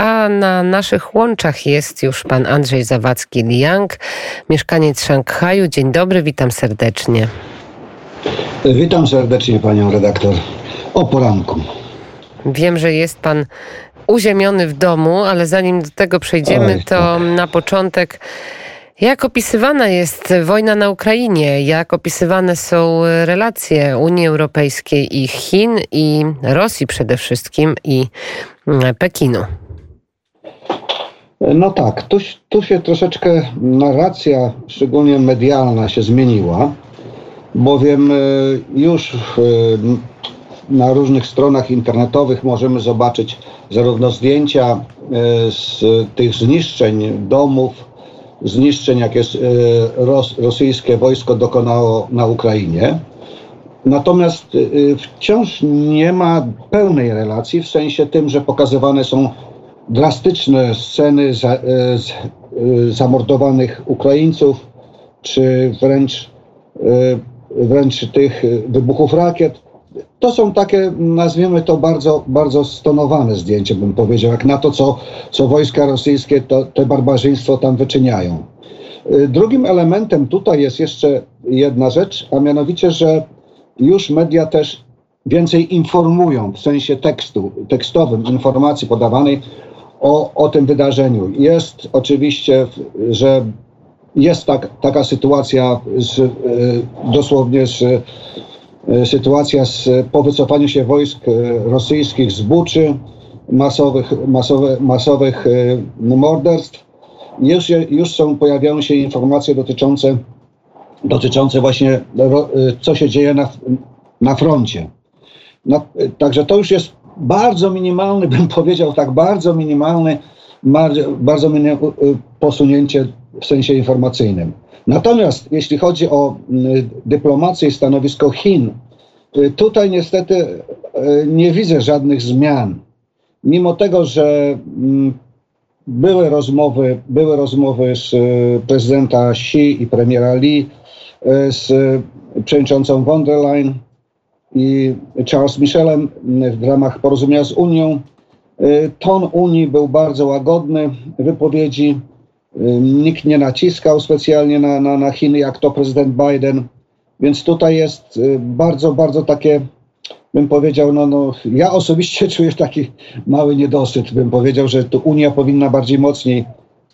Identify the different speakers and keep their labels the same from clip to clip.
Speaker 1: a na naszych łączach jest już pan Andrzej Zawadzki-Liang, mieszkaniec Szanghaju. Dzień dobry, witam serdecznie.
Speaker 2: Witam serdecznie panią redaktor o poranku.
Speaker 1: Wiem, że jest pan uziemiony w domu, ale zanim do tego przejdziemy, Oj, to tak. na początek. Jak opisywana jest wojna na Ukrainie? Jak opisywane są relacje Unii Europejskiej i Chin i Rosji przede wszystkim i Pekinu?
Speaker 2: No tak, tu, tu się troszeczkę narracja, szczególnie medialna, się zmieniła, bowiem e, już na różnych stronach internetowych możemy zobaczyć zarówno zdjęcia e, z tych zniszczeń domów, zniszczeń, jakie e, rosyjskie wojsko dokonało na Ukrainie. Natomiast e, wciąż nie ma pełnej relacji, w sensie tym, że pokazywane są drastyczne sceny za, zamordowanych Ukraińców, czy wręcz, wręcz tych wybuchów rakiet to są takie, nazwijmy to bardzo, bardzo stonowane zdjęcia, bym powiedział, jak na to, co, co wojska rosyjskie, to, te barbarzyństwo tam wyczyniają. Drugim elementem tutaj jest jeszcze jedna rzecz, a mianowicie, że już media też więcej informują w sensie tekstu, tekstowym, informacji podawanej o, o tym wydarzeniu. Jest oczywiście, że jest tak, taka sytuacja z, y, dosłownie z E, sytuacja z, po wycofaniu się wojsk e, rosyjskich z Buczy, masowych, masowe, masowych e, morderstw. Już, już są, pojawiają się informacje dotyczące, dotyczące właśnie, co się dzieje na, na froncie. No, także to już jest bardzo minimalny, bym powiedział tak, bardzo minimalny, bardzo, minimalne posunięcie w sensie informacyjnym. Natomiast jeśli chodzi o mm, dyplomację i stanowisko Chin, y, tutaj niestety y, nie widzę żadnych zmian. Mimo tego, że mm, były rozmowy, były rozmowy z y, prezydenta Xi i premiera Li, z przewodniczącą von der Leyen i Charles Michelem w ramach porozumienia z Unią. Ton Unii był bardzo łagodny, wypowiedzi Nikt nie naciskał specjalnie na, na, na Chiny, jak to prezydent Biden. Więc tutaj jest y, bardzo, bardzo takie, bym powiedział, no, no ja osobiście czuję taki mały niedosyt. Bym powiedział, że tu Unia powinna bardziej mocniej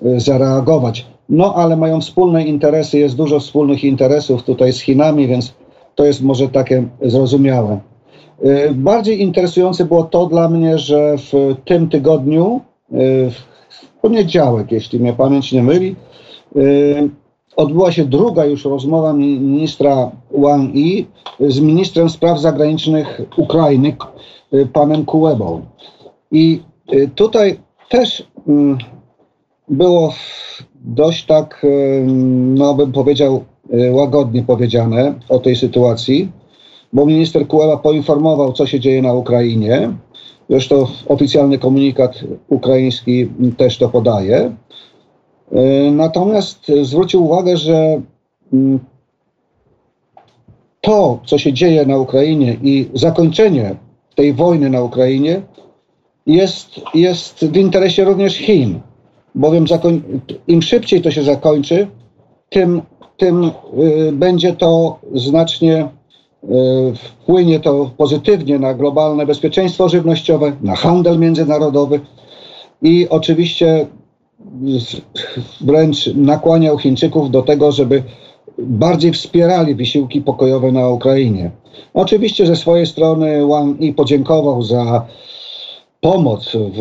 Speaker 2: y, zareagować. No ale mają wspólne interesy, jest dużo wspólnych interesów tutaj z Chinami, więc to jest może takie zrozumiałe. Y, bardziej interesujące było to dla mnie, że w tym tygodniu, poniedziałek, jeśli mnie pamięć nie myli, y, odbyła się druga już rozmowa ministra Wang Yi z ministrem spraw zagranicznych Ukrainy, y, panem Kułebą. I y, tutaj też mm, było dość tak, no bym powiedział, łagodnie powiedziane o tej sytuacji, bo minister Kułeba poinformował, co się dzieje na Ukrainie, Zresztą oficjalny komunikat ukraiński też to podaje. E, natomiast zwrócił uwagę, że mm, to, co się dzieje na Ukrainie i zakończenie tej wojny na Ukrainie jest, jest w interesie również Chin, bowiem im szybciej to się zakończy, tym, tym y, będzie to znacznie E, wpłynie to pozytywnie na globalne bezpieczeństwo żywnościowe, na handel międzynarodowy i oczywiście wręcz nakłaniał Chińczyków do tego, żeby bardziej wspierali wysiłki pokojowe na Ukrainie. Oczywiście ze swojej strony Wang Yi podziękował za pomoc w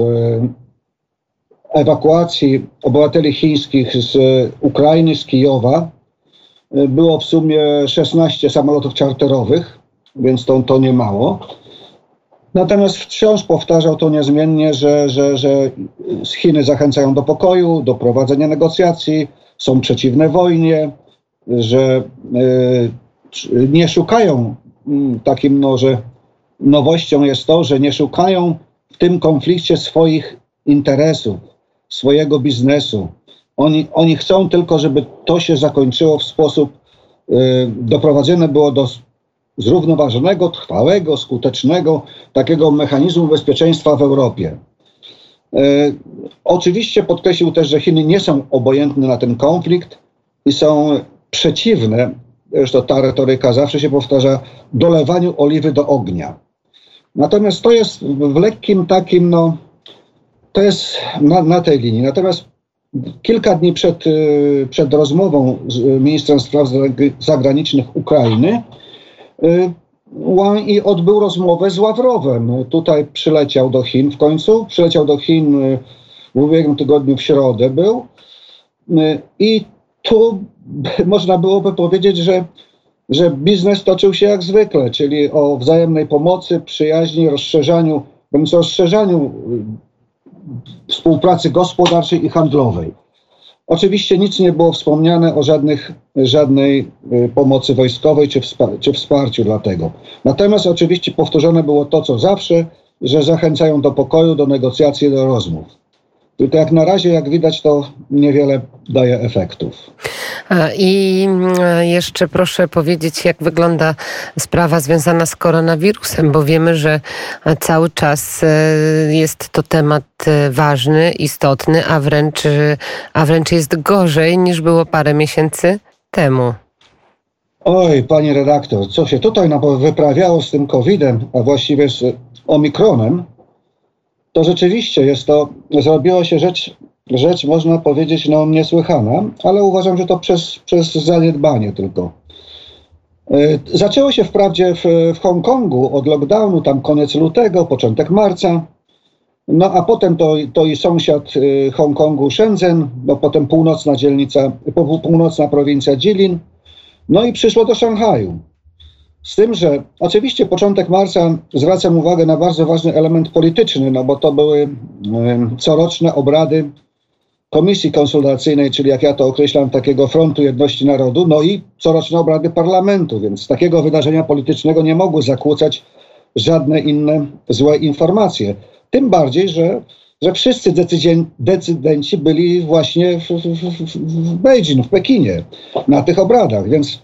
Speaker 2: ewakuacji obywateli chińskich z Ukrainy, z Kijowa, było w sumie 16 samolotów czarterowych, więc to, to nie mało. Natomiast wciąż powtarzał to niezmiennie, że, że, że Chiny zachęcają do pokoju, do prowadzenia negocjacji, są przeciwne wojnie, że y, nie szukają y, takim, no, że nowością jest to, że nie szukają w tym konflikcie swoich interesów, swojego biznesu, oni, oni chcą tylko, żeby to się zakończyło w sposób, y, doprowadzone było do zrównoważonego, trwałego, skutecznego takiego mechanizmu bezpieczeństwa w Europie. Oczywiście podkreślił też, że Chiny nie są obojętne na ten konflikt i są przeciwne, zresztą ta retoryka zawsze się powtarza, dolewaniu oliwy do ognia. Natomiast to jest w lekkim takim, no, to jest na, na tej linii. Natomiast kilka dni przed, y, przed rozmową z ministrem spraw zagranicznych Ukrainy y, Wang Yi odbył rozmowę z Ławrowem. Tutaj przyleciał do Chin w końcu, przyleciał do Chin y, w ubiegłym tygodniu w środę był i tu można byłoby powiedzieć, że, że biznes toczył się jak zwykle, czyli o wzajemnej pomocy, przyjaźni, rozszerzaniu, rozszerzaniu współpracy gospodarczej i handlowej. Oczywiście nic nie było wspomniane o żadnych, żadnej y, pomocy wojskowej czy, czy wsparciu dla tego. Natomiast oczywiście powtórzone było to, co zawsze, że zachęcają do pokoju, do negocjacji, do rozmów. Tylko jak na razie, jak widać, to niewiele daje efektów.
Speaker 1: I mm, jeszcze proszę powiedzieć, jak wygląda sprawa związana z koronawirusem, bo wiemy, że cały czas e, jest to temat e, ważny, istotny, a wręcz, a wręcz jest gorzej niż było parę miesięcy temu.
Speaker 2: Oj, pani redaktor, co się tutaj wyprawiało z tym COVID-em, a właściwie z omikronem, to rzeczywiście jest to, zrobiła się rzecz, rzecz można powiedzieć, no niesłychana, ale uważam, że to przez, przez zaniedbanie tylko. E, zaczęło się wprawdzie w, w Hongkongu od lockdownu, tam koniec lutego, początek marca, no a potem to, to i sąsiad e, Hongkongu Shenzhen, no potem północna dzielnica, północna prowincja Jilin, no i przyszło do Szanghaju. Z tym, że oczywiście początek marca zwracam uwagę na bardzo ważny element polityczny, no bo to były coroczne obrady Komisji Konsultacyjnej, czyli jak ja to określam, takiego Frontu Jedności Narodu, no i coroczne obrady parlamentu, więc takiego wydarzenia politycznego nie mogły zakłócać żadne inne złe informacje. Tym bardziej, że, że wszyscy decydenci byli właśnie w, w, w, w Beijing, w Pekinie, na tych obradach, więc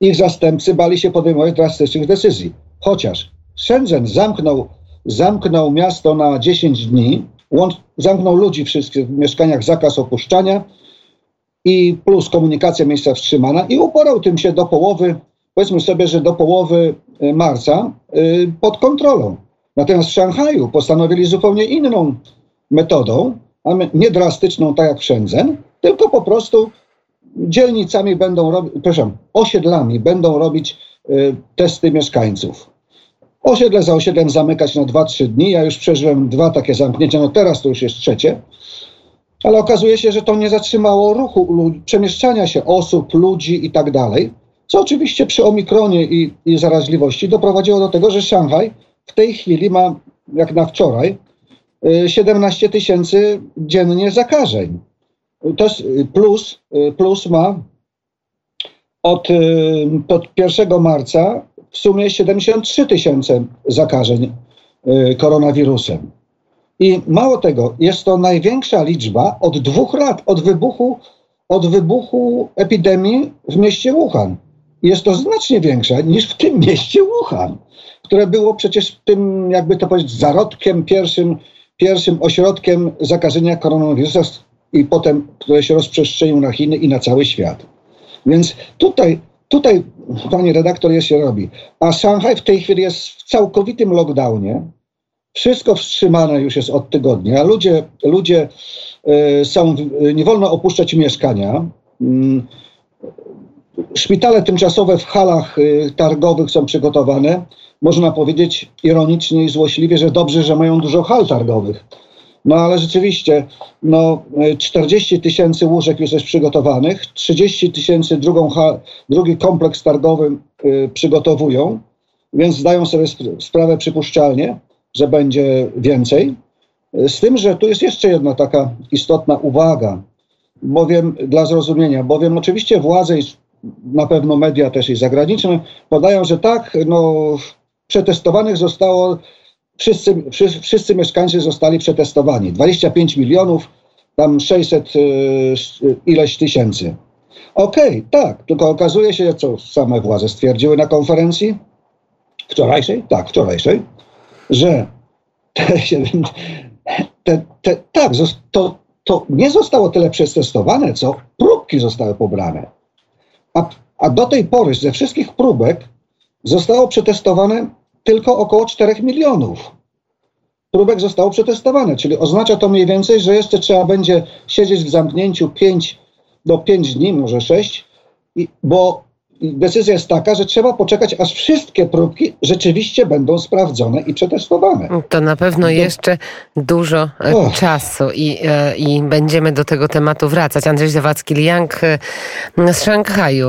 Speaker 2: ich zastępcy bali się podejmować drastycznych decyzji. Chociaż Shenzhen zamknął, zamknął miasto na 10 dni, zamknął ludzi wszystkich w mieszkaniach, zakaz opuszczania i plus komunikacja miejsca wstrzymana i uporał tym się do połowy, powiedzmy sobie, że do połowy y, marca y, pod kontrolą. Natomiast w Szanghaju postanowili zupełnie inną metodą, nie drastyczną, tak jak w tylko po prostu dzielnicami będą robić, osiedlami będą robić y, testy mieszkańców. Osiedle za osiedlem zamykać na 2-3 dni. Ja już przeżyłem dwa takie zamknięcia, no teraz to już jest trzecie. Ale okazuje się, że to nie zatrzymało ruchu, przemieszczania się osób, ludzi i tak dalej. Co oczywiście przy omikronie i, i zaraźliwości doprowadziło do tego, że Szanghaj w tej chwili ma, jak na wczoraj, 17 y, tysięcy dziennie zakażeń. To jest y, plus, y, plus ma od, od 1 marca w sumie 73 tysiące zakażeń koronawirusem. I mało tego, jest to największa liczba od dwóch lat, od wybuchu, od wybuchu epidemii w mieście Wuhan. Jest to znacznie większa niż w tym mieście Wuhan, które było przecież tym, jakby to powiedzieć, zarodkiem, pierwszym, pierwszym ośrodkiem zakażenia koronawirusem i potem, które się rozprzestrzenił na Chiny i na cały świat. Więc tutaj, tutaj, pani redaktor, jest się robi. A Szanghaj w tej chwili jest w całkowitym lockdownie. Wszystko wstrzymane już jest od tygodnia. Ludzie, ludzie y, są, nie wolno opuszczać mieszkania. Y, szpitale tymczasowe w halach y, targowych są przygotowane. Można powiedzieć ironicznie i złośliwie, że dobrze, że mają dużo hal targowych no ale rzeczywiście, no, 40 tysięcy łóżek już jest przygotowanych, 30 tysięcy drugi kompleks targowy y, przygotowują, więc zdają sobie sp sprawę przypuszczalnie, że będzie więcej. Z tym, że tu jest jeszcze jedna taka istotna uwaga, bowiem dla zrozumienia, bowiem oczywiście władze i na pewno media też i zagraniczne podają, że tak, no, przetestowanych zostało wszyscy, wszyscy, mieszkańcy zostali przetestowani. 25 milionów, tam 600 y, ileś tysięcy. Okej, okay, tak, tylko okazuje się, co same władze stwierdziły na konferencji wczorajszej, tak, wczorajszej, że te te, te, tak, to, to nie zostało tyle przetestowane, co próbki zostały pobrane. A, a do tej pory ze wszystkich próbek zostało przetestowane tylko około 4 milionów. Próbek zostało przetestowane, czyli oznacza to mniej więcej, że jeszcze trzeba będzie siedzieć w zamknięciu 5 do 5 dni, może 6, bo decyzja jest taka, że trzeba poczekać, aż wszystkie próbki rzeczywiście będą sprawdzone i przetestowane.
Speaker 1: To na pewno jeszcze dużo oh. czasu i, e, i będziemy do tego tematu wracać. Andrzej Zawadzki-Liang z Szanghaju.